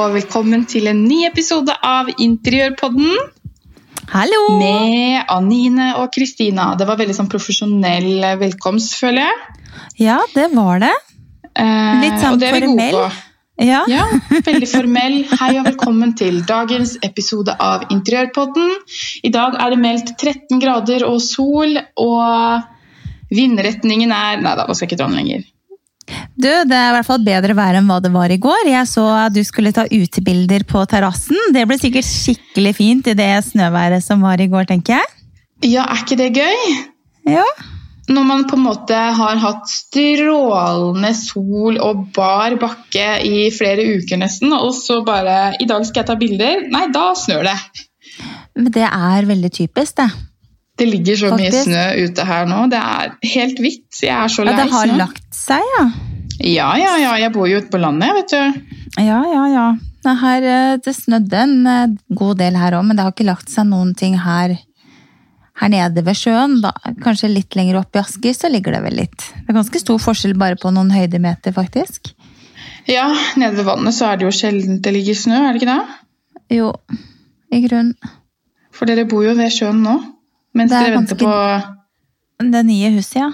og velkommen til en ny episode av Interiørpodden. Hallo! Med Anine og Kristina. Det var veldig sånn profesjonell velkomst, føler jeg. Ja, det var det. Eh, Litt sånn gode formell. Ja. Ja, veldig formell. Hei og velkommen til dagens episode av Interiørpodden. I dag er det meldt 13 grader og sol, og vindretningen er Nei da, nå skal jeg ikke dra den lenger. Du, det er i hvert fall bedre vær enn hva det var i går. Jeg så at du skulle ta utebilder på terrassen. Det ble sikkert skikkelig fint i det snøværet som var i går, tenker jeg. Ja, er ikke det gøy? Ja. Når man på en måte har hatt strålende sol og bar bakke i flere uker nesten, og så bare I dag skal jeg ta bilder. Nei, da snør det. Men det er veldig typisk, det. Det ligger så mye snø ute her nå. Det er helt hvitt. Jeg er så Ja, det har snø. lagt seg, ja. Ja, ja, ja. Jeg bor jo ute på landet, vet du. Ja, ja, ja. Det, her, eh, det snødde en eh, god del her òg, men det har ikke lagt seg noen ting her, her nede ved sjøen. Da, kanskje litt lenger opp i Asker så ligger det vel litt. Det er ganske stor forskjell bare på noen høydemeter, faktisk. Ja, nede ved vannet så er det jo sjelden det ligger snø, er det ikke det? Jo, i grunn. For dere bor jo ved sjøen nå. Mens er dere venter ganske- på Det nye huset, ja.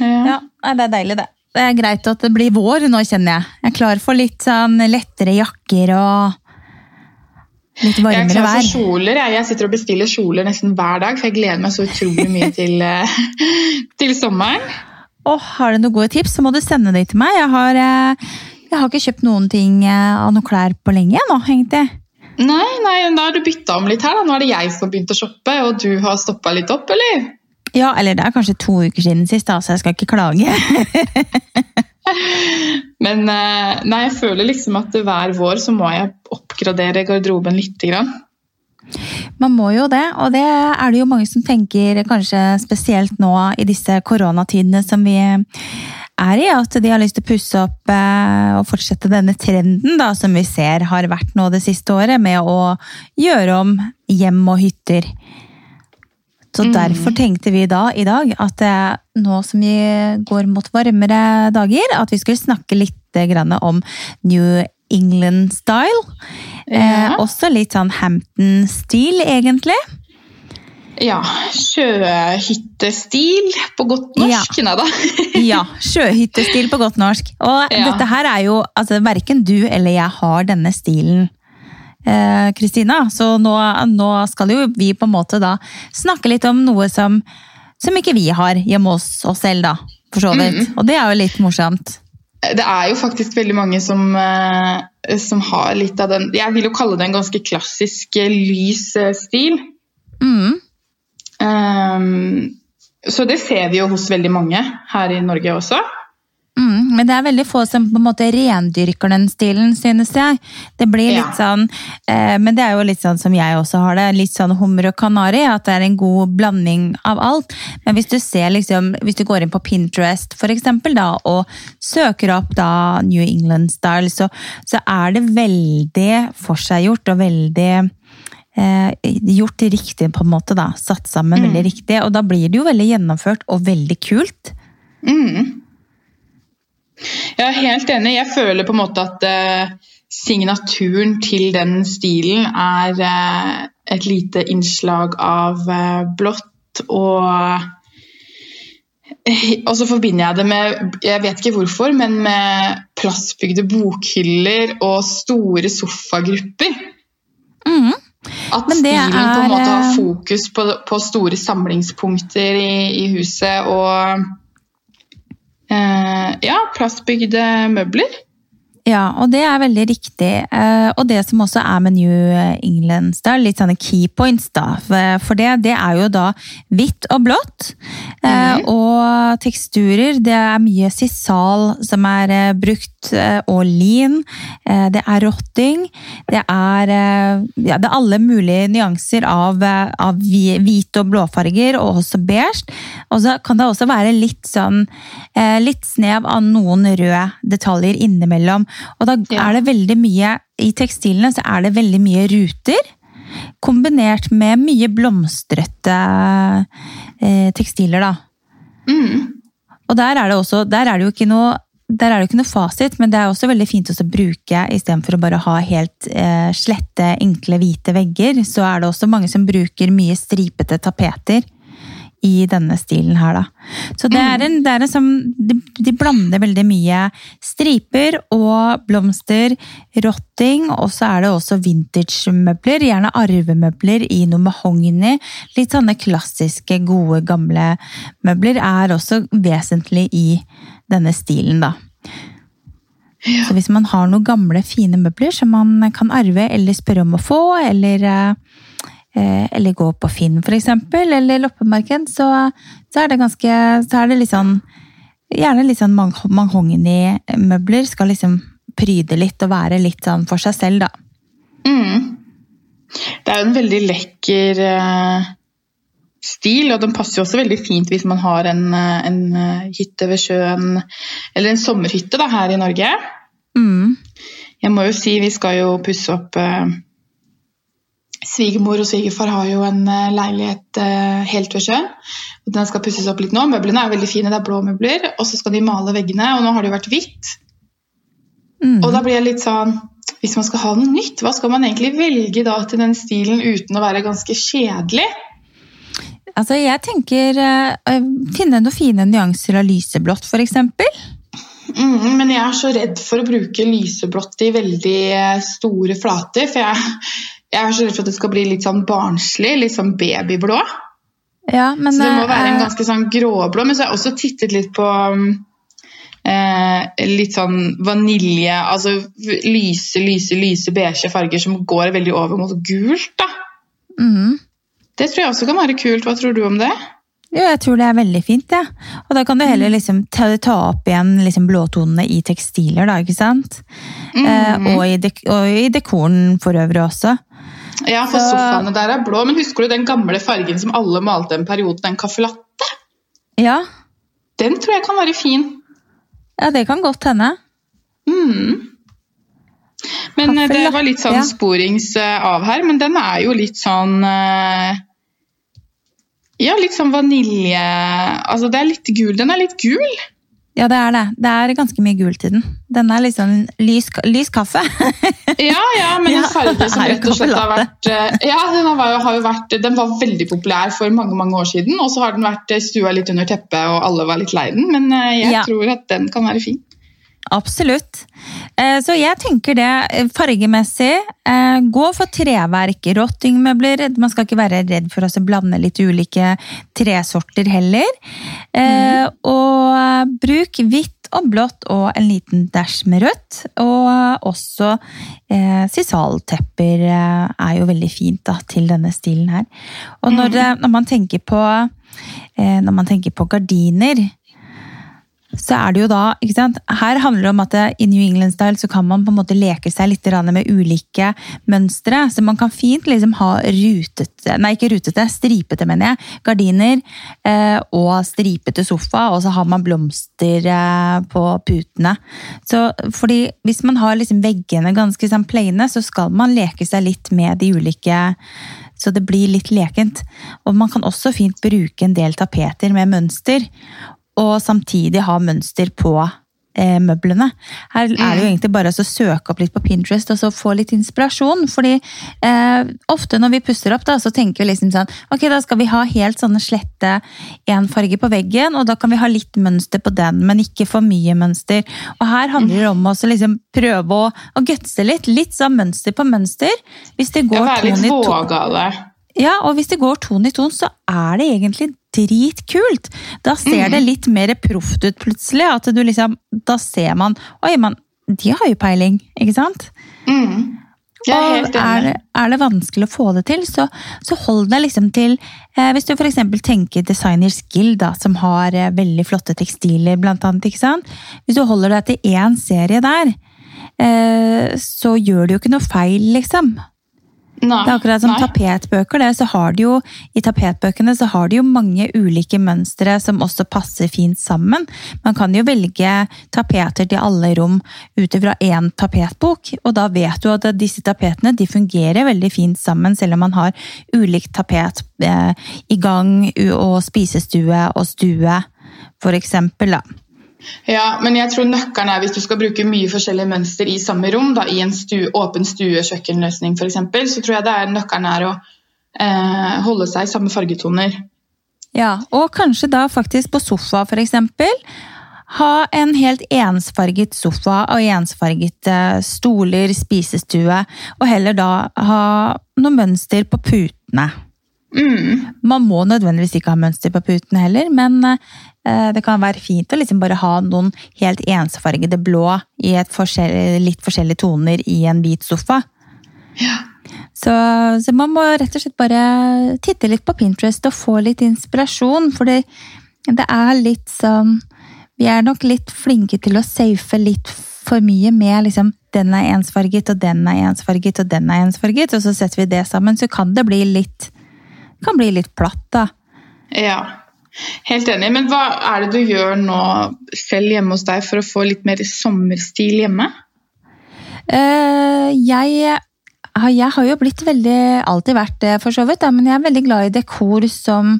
ja. ja. Det er deilig, det. Det er greit at det blir vår nå, kjenner jeg. Jeg er klar for litt sånn lettere jakker og litt Jeg er varmere klar for vær. kjoler. Jeg. jeg sitter og bestiller kjoler nesten hver dag, for jeg gleder meg så utrolig mye til, eh, til sommeren. Åh, har du noen gode tips, så må du sende de til meg. Jeg har, eh, jeg har ikke kjøpt noen ting eh, av noen klær på lenge nå, egentlig. Nei, nei, da har du bytta om litt her. da. Nå er det jeg som har begynt å shoppe, og du har stoppa litt opp, eller? Ja, eller det er kanskje to uker siden sist, da, så jeg skal ikke klage. Men eh, nei, jeg føler liksom at hver vår så må jeg oppgradere garderoben lite grann. Man må jo det, og det er det jo mange som tenker kanskje spesielt nå i disse koronatidene som vi er i, at de har lyst til å pusse opp eh, og fortsette denne trenden da, som vi ser har vært nå det siste året, med å gjøre om hjem og hytter. Så derfor tenkte vi da i dag at eh, nå som vi går mot varmere dager, at vi skulle snakke litt grann om New England style. Eh, Ja. også litt sånn Hampton-stil, egentlig. Ja, sjøhyttestil på godt norsk. Ja. Ja, sjøhyttestil på godt norsk. Og Ja. dette her er jo altså Verken du eller jeg har denne stilen, eh, Kristina. Så nå, nå skal jo vi på en måte da snakke litt om noe som, som ikke vi har hjemme hos oss selv, da. For så vidt. Og det er jo litt morsomt. Det er jo faktisk veldig mange som, eh, som har litt av den Jeg vil jo kalle det en ganske klassisk eh, lys eh, stil. Mm. Ehm, så det ser vi jo hos veldig mange her i Norge også. Mm, men det er veldig få som på en måte rendyrker den stilen, synes jeg. Det blir litt Ja. sånn, eh, Men det er jo litt sånn som jeg også har det, litt sånn hummer og kanari, at det er en god blanding av alt. Men hvis du ser liksom, hvis du går inn på Pinterest for eksempel da, og søker opp da New England style, så, så er det veldig forseggjort og veldig gjort riktig på en måte da, satt sammen veldig riktig, og da blir det jo veldig gjennomført og veldig kult. Mm. Jeg er helt enig. Jeg føler på en måte at eh, signaturen til den stilen er eh, et lite innslag av eh, blått og og så forbinder jeg det med jeg vet ikke hvorfor, men med plassbygde bokhyller og store sofagrupper. Mhm. At Men det stilen på en måte har eh, fokus på, på store samlingspunkter i, i huset og eh, ja, plastbygde møbler. Ja, og det er veldig riktig. Eh, Og det som også er med New England Style, litt sånne key points, da. For det, det er jo da hvitt og blått. Mm. Og teksturer, det er mye sisal som er eh, brukt, og lin. Det er rotting. Det er, ja, det er alle mulige nyanser av, av hvi- hvite og blåfarger, og også beige. Og så kan det også være litt sånn litt snev av noen røde detaljer innimellom. Og da er det veldig mye I tekstilene så er det veldig mye ruter. Kombinert med mye blomstrete eh, tekstiler, da. Mm. Og der er det også Der er det jo ikke noe der er det ikke noe fasit, men det er også veldig fint å bruke istedenfor å bare ha helt eh, slette, enkle, hvite vegger. Så er det også mange som bruker mye stripete tapeter i denne stilen her, da. Så det er en, det er en som de, de, blander veldig mye striper og blomster, rotting, og så er det også vintage-møbler. Gjerne arvemøbler i noe mahogni. Litt sånne klassiske, gode, gamle møbler er også vesentlig i denne stilen, da. Ja. Så hvis man har noen gamle, fine møbler som man kan arve eller spørre om å få, eller eh, eller gå på Finn f.eks., eller loppemarked, så, så, er det ganske Så er det litt sånn Gjerne litt sånn mahogni-møbler skal liksom pryde litt og være litt sånn for seg selv, da. Mm. Det er jo en veldig lekker uh, stil, og den passer jo også veldig fint hvis man har en, eh, en hytte ved sjøen, eller en sommerhytte da, her i Norge. Mm. Jeg må jo si vi skal jo pusse opp uh, Svigermor og svigerfar har jo en eh, leilighet eh, helt ved sjøen. og Den skal pusses opp litt nå. Møblene er veldig fine, det er blå møbler. Og så skal de male veggene, og nå har det jo vært hvitt. Mm. Og da blir jeg litt sånn Hvis man skal ha noe nytt, hva skal man egentlig velge da til den stilen uten å være ganske kjedelig? Altså, jeg tenker uh, finne noen fine nyanser av lyseblått, f.eks. Mm, men jeg er så redd for å bruke lyseblått i veldig store flater. For jeg, jeg er så redd for at det skal bli litt sånn barnslig, litt sånn babyblå. Ja, men, så det må være en eh, ganske sånn gråblå. Men så har jeg også tittet litt på eh, litt sånn vanilje Altså lyse, lyse, lyse beige farger som går veldig over mot gult, da. Mm. Det tror jeg også kan være kult. Hva tror du om det? Jo, jeg tror det er veldig fint, ja. Og da kan du heller liksom ta, ta opp igjen liksom blåtonene i tekstiler, da, ikke sant? Mm. Eh, og, i og, i dekoren for øvrig også. Ja, for så... sofaene der er blå. Men husker du den gamle fargen som alle malte en periode, den caffè latte? Ja. Den tror jeg kan være fin. Ja, det kan godt hende. Mm. Men Kaffel, det var litt sånn ja. sporings av her, men den er jo litt sånn eh, Ja, litt sånn vanilje Altså, det er litt gul. Den er litt gul. Ja, det er det. Det er ganske mye gult i den. Den er liksom lys, lys kaffe. ja, ja, men en farge som rett og slett har vært eh, Ja, den, var, har vært, den var veldig populær for mange mange år siden, og så har den vært stua litt under teppet, og alle var litt lei den, men eh, jeg ja. tror at den kan være fin. Absolutt. Eh, så jeg tenker det eh, fargemessig. Eh, gå for treverk, rottingmøbler. Man skal ikke være redd for å blande litt ulike tresorter heller. Mm. Og bruk hvitt og blått og en liten dæsj med rødt. Og også sisaltepper er jo veldig fint da, til denne stilen her. Og når, mm. når, man tenker på, når man tenker på gardiner så er det jo da ikke sant? Her handler det om at i New England Style så kan man på en måte leke seg litt med ulike mønstre. Så man kan fint liksom ha rutete, nei ikke rutete, stripete, mener jeg, gardiner eh, og stripete sofa, og så har man blomster eh, på putene. Så fordi hvis man har liksom veggene ganske sånn plaine, så skal man leke seg litt med de ulike så det blir litt lekent. Og man kan også fint bruke en del tapeter med mønster og samtidig ha mønster på eh, møblene. Her er det jo mm. egentlig bare å søke opp litt på Pinterest og så få litt inspirasjon. fordi eh, ofte når vi pusser opp, da, så tenker vi liksom sånn Ok, da skal vi ha helt sånne slette én farge på veggen, og da kan vi ha litt mønster på den, men ikke for mye mønster. Og her handler det om å liksom prøve å, å gutse litt. Litt sånn mønster på mønster. Hvis det går ja, være litt vågale. Ja, og hvis det går ton i ton, så er det egentlig dritkult! Da ser det mm. litt mer proft ut plutselig. At du liksom, da ser man Oi, man, de har jo peiling, ikke sant? Mm. Og er, er, det vanskelig å få det til, så, så hold deg liksom til eh, Hvis du f.eks. tenker Designers Guild, da, som har eh, veldig flotte tekstiler, blant annet. ikke sant? Hvis du holder deg til én serie der, eh, så gjør du jo ikke noe feil, liksom. Nei, det er akkurat som nei. tapetbøker. Det, så har de jo, I tapetbøkene så har de jo mange ulike mønstre som også passer fint sammen. Man kan jo velge tapeter til alle rom ut ifra én tapetbok, og da vet du at disse tapetene de fungerer veldig fint sammen, selv om man har ulikt tapet eh, i gang og spisestue og stue, for eksempel. Da. Ja, men jeg tror nøkkelen er hvis du skal bruke mye forskjellige mønster i samme rom, da, i en stue, åpen stue-kjøkkenløsning f.eks., så tror jeg det er nøkkelen er å eh, holde seg i samme fargetoner. Ja, og kanskje da faktisk på sofa eksempel. Ha en helt ensfarget sofa og ensfarget eh, stoler, spisestue, og heller da ha noe mønster på putene. Mm. Man må nødvendigvis ikke ha mønster på putene heller, men eh, det kan være fint å liksom bare ha noen helt ensfargede blå i et forskjell, litt forskjellige toner i en hvit sofa. Ja. Så, så man må rett og slett bare titte litt på Pinterest og få litt inspirasjon, for det, det er litt sånn Vi er nok litt flinke til å safe litt for mye med liksom den er ensfarget, og den er ensfarget, og den er ensfarget, og så setter vi det sammen, så kan det bli litt kan bli litt platt, da. ja. Helt enig. Men hva er det du gjør nå selv hjemme hos deg for å få litt mer sommerstil hjemme? Uh, jeg, har- jeg har jo blitt veldig Alltid vært det, for så vidt, da, men jeg er veldig glad i dekor som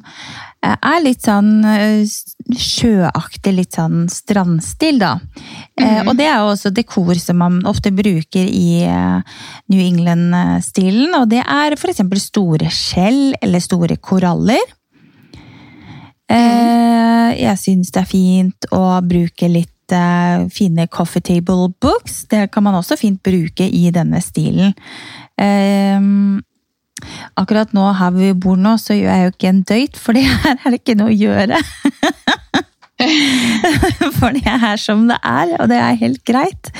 eh, er litt sånn eh, sjøaktig, litt sånn strandstil, da. Eh, Mhm. og det er jo også dekor som man ofte bruker i New England-stilen, og det er f.eks. store skjell eller store koraller. Jeg syns det er fint å bruke litt eh, fine coffee table books. Det kan man også fint bruke i denne stilen. Um, akkurat nå her vi bor nå, så gjør jeg jo ikke en døyt, for her er det ikke noe å gjøre. for det er som det er, og det er helt greit.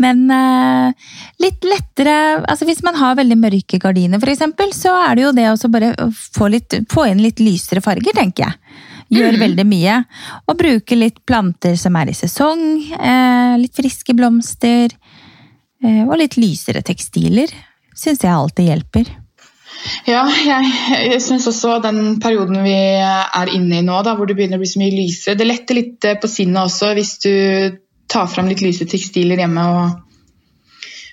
Men eh, litt lettere altså Hvis man har veldig mørke gardiner, eksempel, så er det jo det å bare få, litt, få inn litt lysere farger, tenker jeg. Gjør Mhm. veldig mye. Og bruke litt planter som er i sesong. Eh, litt friske blomster. Eh, og litt lysere tekstiler. Syns jeg alltid hjelper. Ja, jeg, jeg syns også den perioden vi er inne i nå, da, hvor det begynner å bli så mye lysere Det letter litt eh, på sinnet også hvis du tar fram litt lyse tekstiler hjemme og,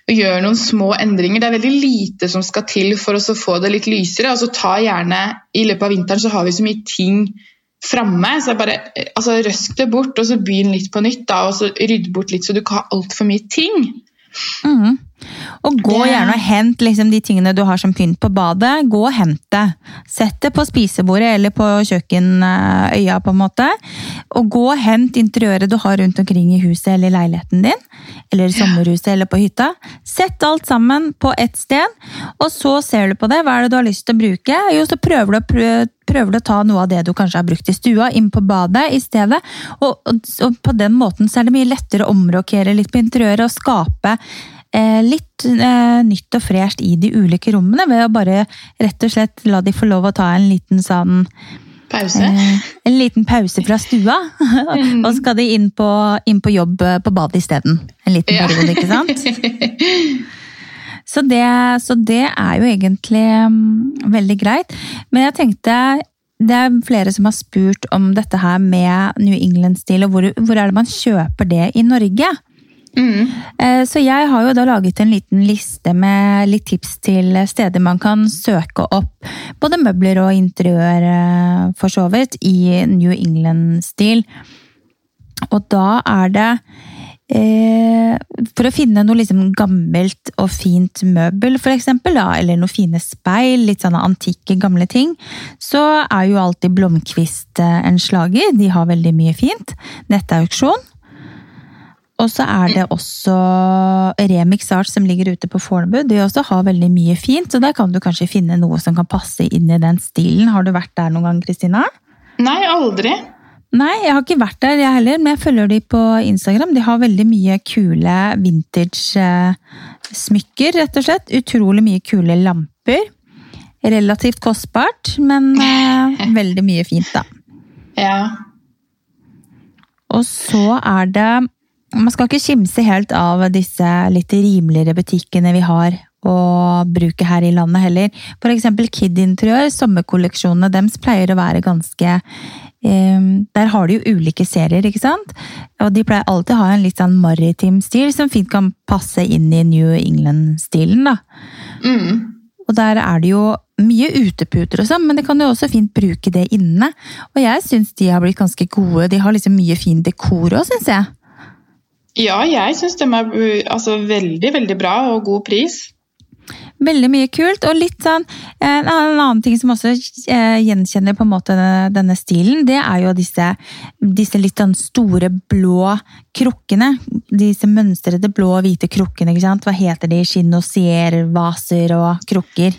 og gjør noen små endringer. Det er veldig lite som skal til for å få det litt lysere. altså ta gjerne, I løpet av vinteren så har vi så mye ting framme, så jeg bare altså, røsk det bort og så begynn litt på nytt. da, og så Rydd bort litt så du ikke har altfor mye ting. Mhm. Og gå Det- gjerne og hent liksom, de tingene du har som pynt på badet. Gå og hent det. Sett det på spisebordet eller på kjøkkenøya, på en måte. Og gå og hent interiøret du har rundt omkring i huset eller i leiligheten din. Eller i sommerhuset eller på hytta. Sett alt sammen på ett sted, og så ser du på det. Hva er det du har lyst til å bruke? Jo, så prøver du å prøve prøver du å ta noe av det du kanskje har brukt i stua, inn på badet i stedet. Og, og, og på den måten så er det mye lettere å omrokere litt på interiøret og skape litt eh, nytt og fresht i de ulike rommene, ved å bare rett og slett la de få lov å ta en liten sånn Pause. eh, En liten pause fra stua. og så skal de inn på, inn på jobb eh, på badet isteden. En liten Ja. periode, ikke sant? Så det, så det er jo egentlig mm, veldig greit. Men jeg tenkte det er flere som har spurt om dette her med New England-stil, og hvor, hvor er det man kjøper det i Norge? Mm. Eh, Så jeg har jo da laget en liten liste med litt tips til steder man kan søke opp både møbler og interiør, eh, for så vidt, i New England-stil. Og da er det eh, For å finne noe liksom gammelt og fint møbel, for eksempel, eller noen fine speil, litt sånne antikke, gamle ting, så er jo alltid Blomkvist en slager. De har veldig mye fint. Nettauksjon. Og så er det også Remix Art som ligger ute på Fornebu. De også har veldig mye fint, så der kan du kanskje finne noe som kan passe inn i den stilen. Har du vært der noen gang, Kristina? Nei, aldri. Nei, jeg har ikke vært der jeg heller, men jeg følger de på Instagram. De har veldig mye kule vintage eh, rett og slett. Utrolig mye kule lamper. Relativt kostbart, men eh, veldig mye fint, da. Ja. Og så er det Man skal ikke kimse helt av disse litt rimeligere butikkene vi har å bruke her i landet heller. For eksempel Kid Interiør, sommerkolleksjonene deres pleier å være ganske um, Der har de jo ulike serier, ikke sant? Og de pleier alltid å ha en litt sånn maritim stil som fint kan passe inn i New England-stilen, da. Mm. Og der er det jo mye uteputer og sånn, men det kan jo også fint bruke det inne. Og jeg syns de har blitt ganske gode. De har liksom mye fin dekor òg, syns jeg. Ja, jeg syns de er altså, veldig, veldig bra og god pris. Veldig mye kult. Og litt sånn En annen ting som også eh, gjenkjenner på en måte denne stilen, det er jo disse, disse litt sånn store, blå krukkene. Disse mønstrede blå og hvite krukkene. ikke sant? Hva heter de? Chinosier-vaser og krukker.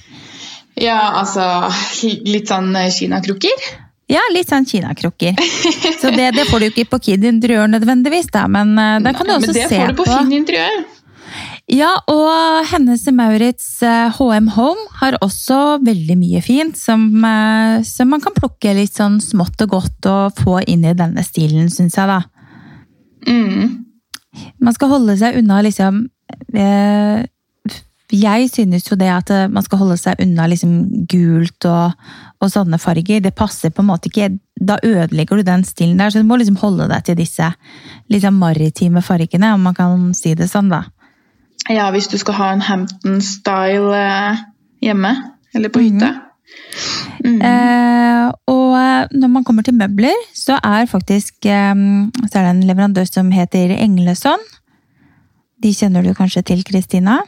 Ja, altså Litt sånn kinakrukker? Ja, litt sånn kinakrukker. Så det, det, får du ikke på Kid Interiør nødvendigvis, da, men uh, da kan du også se på Men det får du på Finn Interiør. Ja, og Hennes Maurits HM Home har også veldig mye fint som, uh, som, man kan plukke litt sånn smått og godt og få inn i denne stilen, syns jeg, da. Mm. Man skal holde seg unna liksom uh, jeg synes jo det at eh, man skal holde seg unna liksom gult og, og, sånne farger. Det passer på en måte ikke. Da ødelegger du den stilen der, så du må liksom holde deg til disse liksom maritime fargene, om man kan si det sånn, da. Ja, hvis du skal ha en Hampton-style eh, hjemme, eller på hytta. Mm. Mm. Eh, og eh, når man kommer til møbler, så er faktisk eh, så er det en leverandør som heter Engleson. De kjenner du kanskje til, Kristina?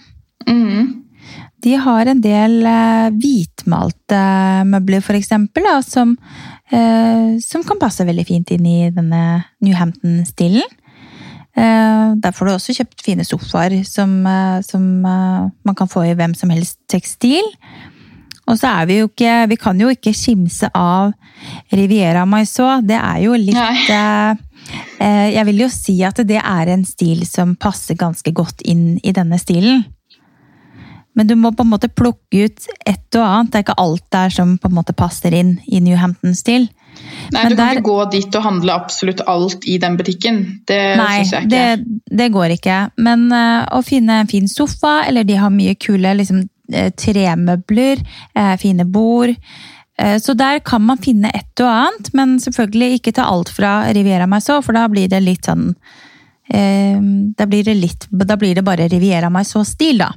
De har en del eh, hvitmalte møbler, for eksempel, da, som, eh, som kan passe veldig fint inn i denne New Hampton-stilen. Eh, der får du også kjøpt fine sofaer som, eh, som eh, man kan få i hvem som helst tekstil. Og så er vi jo ikke Vi kan jo ikke skimse av Riviera Maisot. Det er jo litt eh, Jeg vil jo si at det er en stil som passer ganske godt inn i denne stilen. Men du må på en måte plukke ut et og annet. Det er ikke alt der som på en måte passer inn i New Hampton-stil. Nei, Men du kan der, ikke gå dit og handle absolutt alt i den butikken. Det syns jeg ikke. Det, det går ikke. Men uh, å finne en fin sofa, eller de har mye kule liksom, eh, tremøbler, uh, fine bord. Så der kan man finne et og annet, men selvfølgelig ikke ta alt fra Riviera Maisot, for da blir det litt sånn da blir det, litt, da blir det bare Riviera Maisot-stil, da.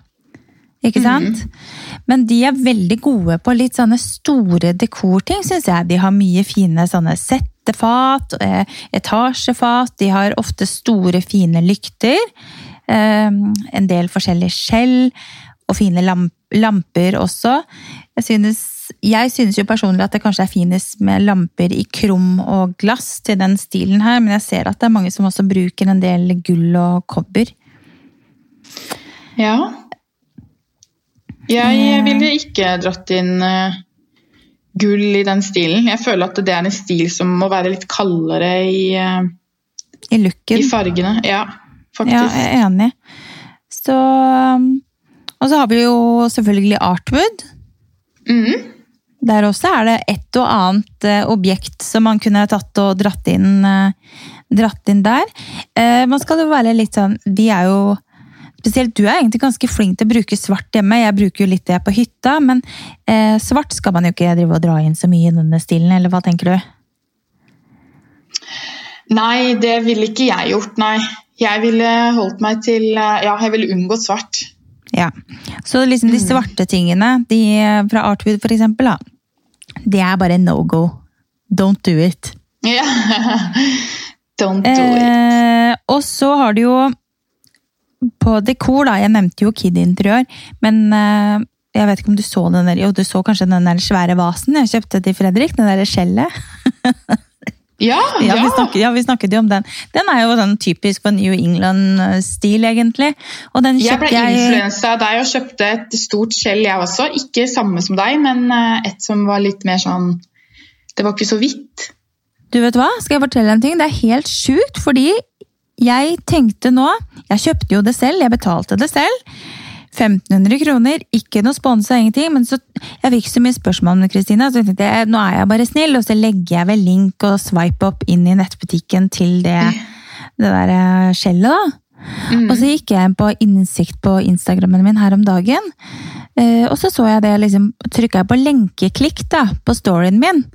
Ikke sant? Mm. Men de er veldig gode på litt sånne store dekorting, syns jeg. De har mye fine sånne settefat, eh, etasjefat, de har ofte store, fine lykter. Eh, en del forskjellige skjell, og fine lamper også. Jeg synes, jeg synes jo personlig at det kanskje er finest med lamper i krum og glass til den stilen her, men jeg ser at det er mange som også bruker en del gull og kobber. Ja, jeg ville ikke dratt inn uh, gull i den stilen. Jeg føler at det er en stil som må være litt kaldere i, I. I fargene. Ja, faktisk. Ja, jeg er enig. Så um, Og så har vi jo selvfølgelig Artwood. Mm. Der også er det et og annet uh, objekt som man kunne tatt og dratt inn, dratt inn der. man skal jo være litt sånn Vi er jo Spesielt du er egentlig ganske flink til å bruke svart hjemme. Jeg bruker jo litt det på hytta, men eh, svart skal man jo ikke drive og dra inn så mye i denne stilen, eller hva tenker du? Nei, det ville ikke jeg gjort, nei. Jeg ville holdt meg til eh, Ja, jeg ville unngått svart. Ja, Så liksom de mm. svarte tingene, de fra Artwood for eksempel, da, det er bare no go. Don't do it. Ja. Don't do it. Eh, og så har du jo på dekor, da. Jeg nevnte jo Kid Interiør, men uh, jeg vet ikke om du så den der, jo, du så kanskje den der svære vasen jeg kjøpte til Fredrik? Den derre skjellet? ja, ja. vi snakket, ja, vi snakket jo om den. Den er jo sånn typisk på New England-stil, egentlig. jeg ble jeg... influensa av deg og kjøpte et stort skjell, jeg også. Ikke samme som deg, men eh, et som var litt mer sånn Det var ikke så hvitt. Du vet hva, skal jeg fortelle en ting? Det er helt sjukt, fordi jeg tenkte nå Jeg kjøpte jo det selv, jeg betalte det selv. 1500 kroner, ikke noe sponsa, ingenting. Men så, jeg fikk så mye spørsmål om det, Kristina, så jeg tenkte jeg, nå er jeg bare snill, og så legger jeg vel link og swipe opp inn i nettbutikken til det, det der eh, skjellet, da. Mm. Og så gikk jeg på innsikt på Instagrammen min her om dagen. Eh, og så så jeg det, liksom, trykka jeg på lenkeklikk da, på storyen min.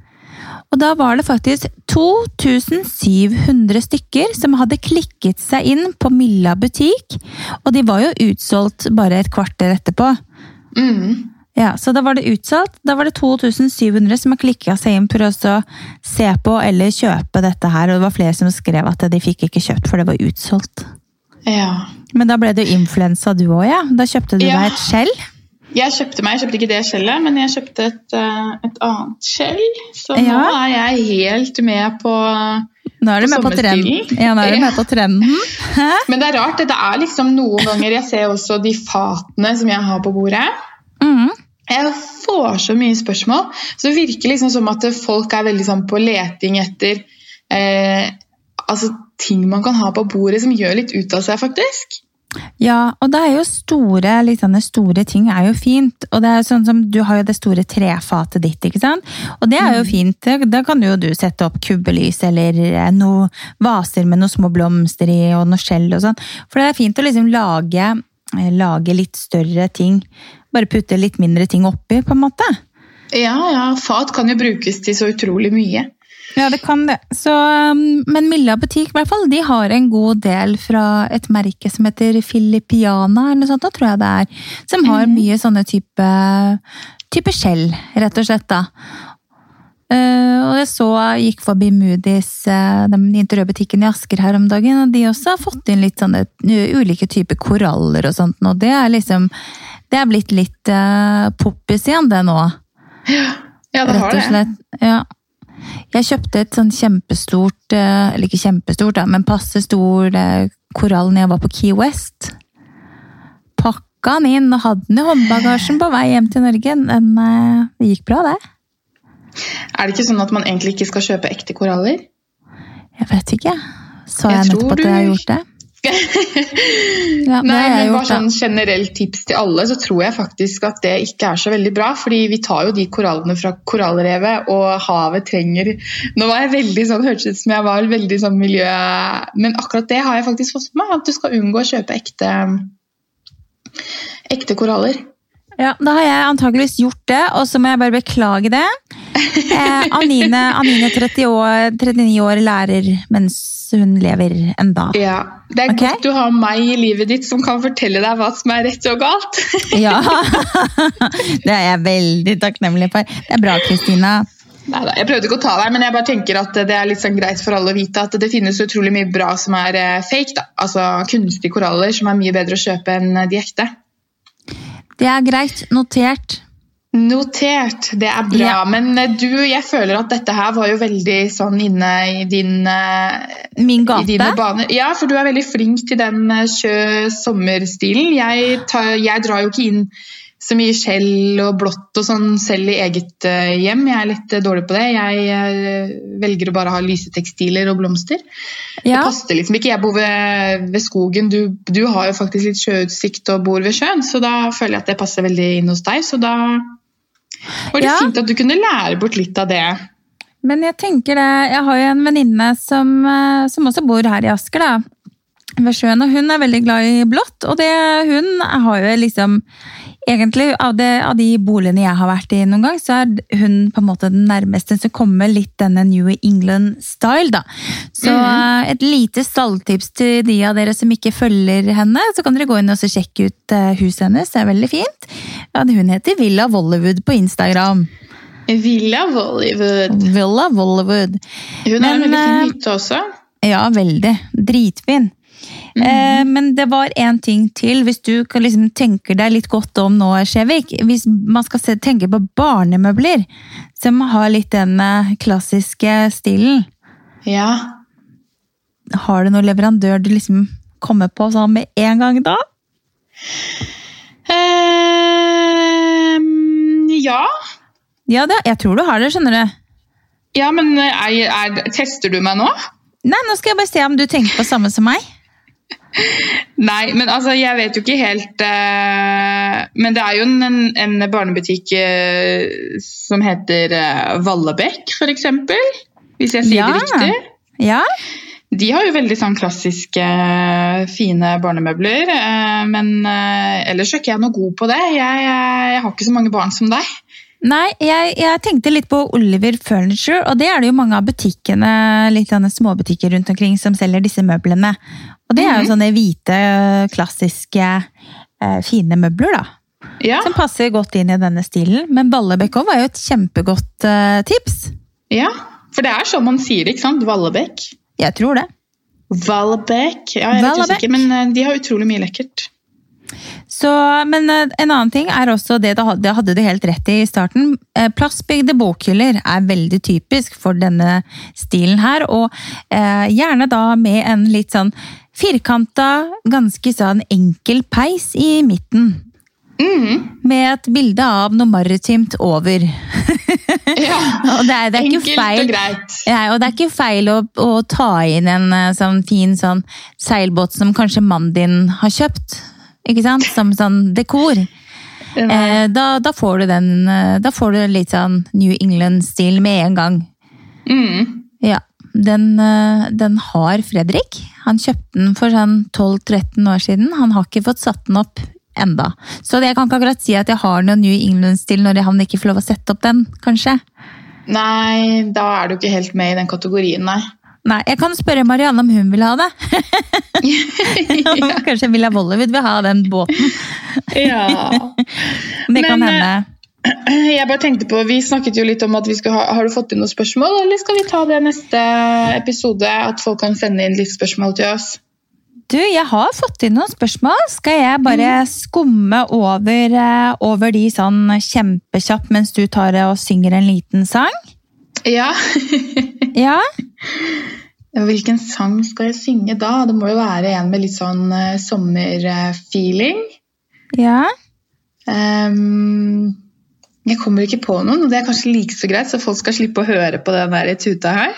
Og da var det faktisk 2700 stykker som hadde klikket seg inn på Milla butikk. Og de var jo utsolgt bare et kvarter etterpå. Mm. Ja, Så da var det utsolgt. Da var det 2700 som har klikka seg inn for å se på eller kjøpe dette her. Og det var flere som skrev at de fikk ikke kjøpt, for det var utsolgt. Ja. Men da ble du influensa du òg, ja? Da kjøpte du Ja. deg et skjell? Jeg kjøpte meg, jeg kjøpte ikke det skjellet, men jeg kjøpte et, eh, et annet skjell. Så nå Ja. er jeg helt med på Nå er du med på trenden. Ja, nå er du med på trenden. Hæ? Men det er rart. Det er liksom noen ganger Jeg ser også de fatene som jeg har på bordet. Mm. Jeg får så mye spørsmål. Så det virker liksom som at folk er veldig sånn på leting etter eh, altså ting man kan ha på bordet som gjør litt ut av seg, faktisk. Ja, og det er jo store, liksom, store ting er jo fint. Og det er jo sånn som, du har jo det store trefatet ditt, ikke sant? Og det er jo fint. Da kan jo du sette opp kubbelys eller noen noe vaser med noen små blomster i og noe skjell og sånn. For det er fint å liksom lage, eh, lage litt større ting. Bare putte litt mindre ting oppi, på en måte. Ja, ja, fat kan jo brukes til så utrolig mye. Ja, det kan det. Så, um, men Milla butikk, i hvert fall, de har en god del fra et merke som heter Filipiana, eller noe sånt, da tror jeg det er. Som har mye sånne type, type skjell, rett og slett, da. Uh, og jeg så, gikk forbi Moody's, uh, den interiørbutikken i Asker her om dagen, og de også har fått inn litt sånne ulike typer koraller og sånt, og det er liksom, det er blitt litt uh, poppis igjen det nå. Ja, det har det. Ja. Jeg kjøpte et sånn kjempestort, eh, eller ikke kjempestort, da, men passe stor eh, korall når jeg var på Key West. Pakka den inn og hadde den i håndbagasjen på vei hjem til Norge. Den, eh, det gikk bra, det. Er det ikke sånn at man egentlig ikke skal kjøpe ekte koraller? Jeg vet ikke. Så Jeg jeg, nettopp at jeg har gjort det? Ja, Nei, men bare sånn generelt tips til alle, så tror jeg faktisk at det ikke er så veldig bra. fordi vi tar jo de korallene fra korallrevet, og havet trenger Nå var jeg veldig sånn, hørtes ut som jeg var veldig sånn miljø... Men akkurat det har jeg faktisk fått med meg, at du skal unngå å kjøpe ekte, ekte koraller. Ja, Da har jeg antageligvis gjort det, og så må jeg bare beklage det. Eh, Anine, Anine 30 år, 39 år, lærer mens hun lever enda. Ja, Det er okay. godt du har meg i livet ditt som kan fortelle deg hva som er rett og galt. Ja, det er jeg veldig takknemlig for. Det er bra, Kristina. Neida, jeg prøvde ikke å ta deg, men jeg bare tenker at det er litt sånn greit for alle å vite at det finnes utrolig mye bra som er eh, fake. da. Altså kunstige koraller som er mye bedre å kjøpe enn de ekte. Det er greit. Notert. Notert, det er bra. Ja. Men eh, du, jeg føler at dette her var jo veldig sånn inne i din eh, Min i dine baner. Ja, for du er veldig flink til den eh, sjø-sommerstilen. Jeg, tar- jeg drar jo ikke inn så mye skjell og blått og sånn selv i eget hjem. Jeg er litt dårlig på det. Jeg velger å bare ha lyse tekstiler og blomster. Det passer liksom ikke. Jeg bor ved, ved skogen. Du, du har jo faktisk litt sjøutsikt og bor ved sjøen, så da føler jeg at det passer veldig inn hos deg. Så da var det Ja. fint at du kunne lære bort litt av det. men jeg tenker det. Jeg har jo en venninne som, eh, som også bor her i Asker, da. Ved sjøen, og hun er veldig glad i blått. Og det, hun har jo liksom Egentlig, av, det, av de boligene jeg har vært i noen gang, så er hun på en måte den nærmeste som kommer litt denne New England-style, da. Så eh, et lite stalltips til de av dere som ikke følger henne, så kan dere gå inn og sjekke ut eh, huset hennes. Det er veldig fint. Ja, hun heter Villa Vollywood på Instagram. Villa Vollywood. Villa Vollywood. Hun har en veldig eh, fin hytte også. Ja, veldig. Dritfin. Eh, men det var én ting til, hvis du kan liksom tenke deg litt godt om nå, Skjevik. Hvis man skal se, tenke på barnemøbler, som har litt den eh, klassiske stilen. Ja. Har du noen leverandør du liksom kommer på sånn med en gang da? Um, ja. Ja, det, jeg tror du har det, skjønner du. Ja, men er, er, tester du meg nå? Nei, nå skal jeg bare se om du tenker på samme som meg. Nei, men altså, jeg vet jo ikke helt uh, Men det er jo en, en barnebutikk uh, som heter uh, Vallebekk, f.eks. Hvis jeg sier Ja. det riktig. Ja? De har jo veldig sånn klassiske, eh, fine barnemøbler. eh, men eh, ellers er ikke jeg noe god på det. Jeg, jeg, jeg har ikke så mange barn som deg. Nei, jeg, jeg tenkte litt på Oliver Furniture, og det er det jo mange av butikkene, litt sånne småbutikker rundt omkring som selger disse møblene. Og det er jo sånne hvite, klassiske, eh, fine møbler, da. Ja. som passer godt inn i denne stilen. Men Vallebekk òg var jo et kjempegodt eh, tips. ja. For det er sånn man sier det, ikke sant? Vallebekk. Jeg tror det. Vallebekk. Ja, jeg vet Vallebekk. usikker, men eh, de har utrolig mye lekkert. Så, men en annen ting er også det, det hadde du helt rett i i starten. Plassbygde Plastbygde bokhyller er veldig typisk for denne stilen her, og eh, gjerne da med en litt sånn firkanta, ganske sånn enkel peis i midten. Mm. Med et bilde av noe maritimt over. Ja. Og det er, det er ikke Enkelt feil. og greit. Ja, og det er ikke feil å, å ta inn en eh, sånn fin sånn seilbåt som kanskje mannen din har kjøpt. Ikke sant? Som sånn dekor. Eh, da, da får du den eh, Da får du litt sånn New England-stil med en gang. Mm. Den, eh, den har Fredrik. Han kjøpte den for sånn 12-13 år siden. Han har ikke fått satt den opp enda. Så jeg kan ikke akkurat si at jeg har noen New England-stil når han ikke får lov å sette opp den, kanskje. Nei, da er du ikke helt med i den kategorien, nei. Nei, jeg kan spørre Marianne om hun vil ha det. Kanskje Villa Vollewood vil ha den båten. ja. Det kan Men, hende. Jeg bare tenkte på, Vi snakket jo litt om at vi skal ha Har du fått inn noen spørsmål, eller skal vi ta det neste episode? At folk kan sende inn litt spørsmål til oss? Du, jeg har fått inn noen spørsmål. Skal jeg bare skumme over, eh, over de sånn kjempekjapt mens du tar det og synger en liten sang? Ja. Ja? Hvilken sang skal jeg synge da? Det må jo være en med litt sånn uh, sommerfeeling. Ja? Ehm, jeg kommer ikke på noen, og det er kanskje like så greit, så folk skal slippe å høre på den der tuta her.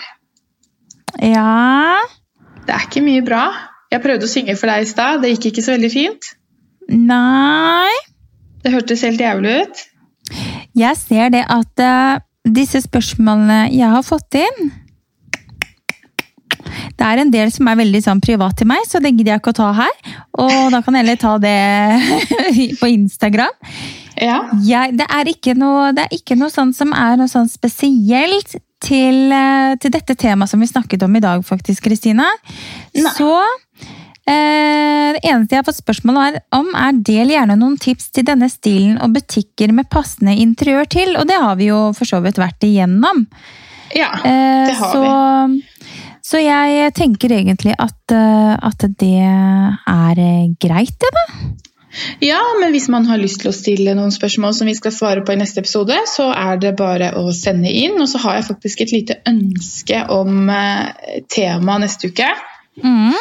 Ja? Det er ikke mye bra. Jeg prøvde å synge for deg i stad, det gikk ikke så veldig fint. Nei? Det hørtes helt jævlig ut. Jeg ser det at uh, disse spørsmålene jeg har fått inn Det er en del som er veldig sånn privat til meg, så det gidder jeg ikke å ta her. Og da kan jeg heller ta det på Instagram. Ja. Jeg, det, er ikke noe, det er ikke noe sånn som er noe sånn spesielt til, eh, til dette temaet som vi snakket om i dag, faktisk, Kristina. Så eh, det eneste jeg har fått spørsmål om, er del gjerne noen tips til denne stilen og butikker med passende interiør til, og det har vi jo for så vidt vært igjennom. ja. Eh, Det har så, så jeg tenker egentlig at, eh, at det er greit, det, da. Ja, men hvis man har lyst til å stille noen spørsmål som vi skal svare på i neste episode, så er det bare å sende inn. Og så har jeg faktisk et lite ønske om eh, tema neste uke. Mm.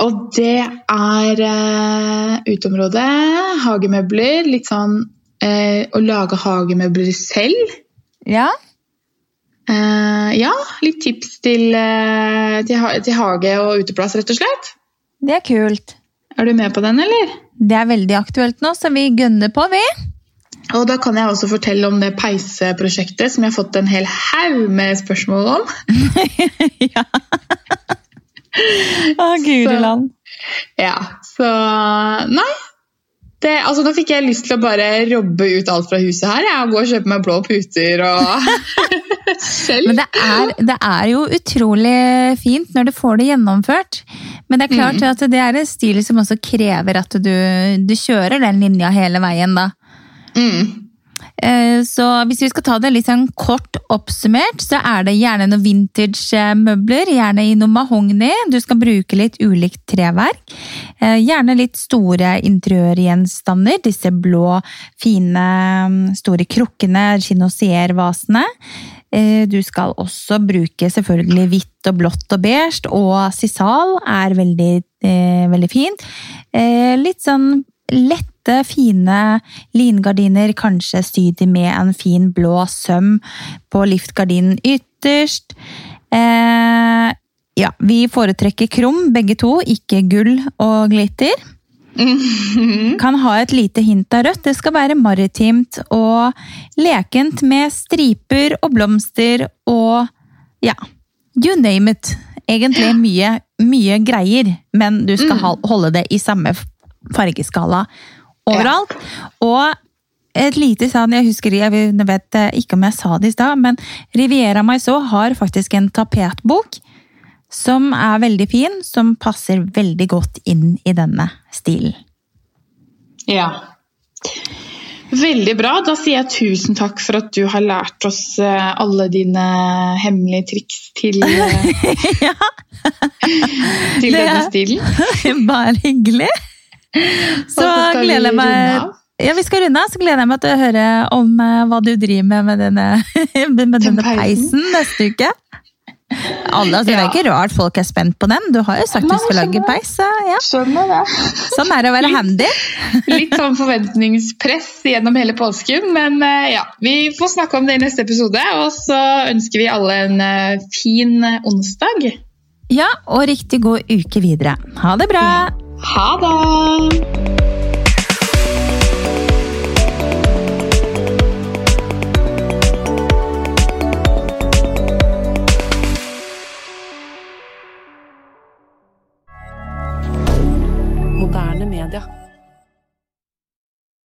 Og det er eh, uteområdet, hagemøbler, litt sånn eh, å lage hagemøbler selv. Ja. Eh, ja, litt tips til, til hage og uteplass, rett og slett. Det er kult. Er du med på den, eller? Det er veldig aktuelt nå, så vi gønner på, vi. Og da kan jeg også fortelle om det peiseprosjektet som jeg har fått en hel haug med spørsmål om. ja. Å, guri land. Ja, så Nei. Det, altså, nå fikk jeg lyst til å bare robbe ut alt fra huset her. Jeg og gå og kjøpe meg blå puter og selv. Men det er, det er jo utrolig fint når du får det gjennomført. Men det er klart at det er en stil som også krever at du, du kjører den linja hele veien, da. Mm. Eh, Så hvis vi skal ta det litt sånn kort oppsummert, så er det gjerne noen vintage-møbler, gjerne i noe mahogni. Du skal bruke litt ulikt treverk. Eh, Gjerne litt store interiørgjenstander, disse blå, fine, mm, store krukkene, chinosier-vasene. Eh, Du skal også bruke selvfølgelig hvitt og blått og beige, og sisal er veldig, eh, veldig fint. Eh, Litt sånn lette, fine lingardiner, kanskje sydd med en fin blå søm på liftgardinen ytterst. Eh, ja, vi foretrekker krum, begge to, ikke gull og glitter. Kan ha et lite hint av rødt. Det skal være maritimt og lekent med striper og blomster og ja, you name it. Egentlig mye, mye greier, men du skal ha- holde det i samme fargeskala overalt. Og et lite sånn, jeg husker, jeg vet ikke om jeg sa det i stad, men Riviera Maisot har faktisk en tapetbok som er veldig fin, som passer veldig godt inn i denne stilen. Ja. Veldig bra. Da sier jeg tusen takk for at du har lært oss eh, alle dine hemmelige triks til, eh, ja, til denne stilen. bare hyggelig. Så gleder jeg meg ja, vi skal runde av, så gleder jeg meg til å høre om eh, hva du driver med med denne, med denne peisen neste uke. Alle, altså, Det er ikke rart folk er spent på den. Du har jo sagt du skal lage peis. så Ja. Skjønner det. Sånn er det å være handy. Litt sånn forventningspress gjennom hele påsken, men eh, ja. Vi får snakke om det i neste episode, og så ønsker vi alle en eh, fin onsdag. Ja, og riktig god uke videre. Ha det bra! Ha det!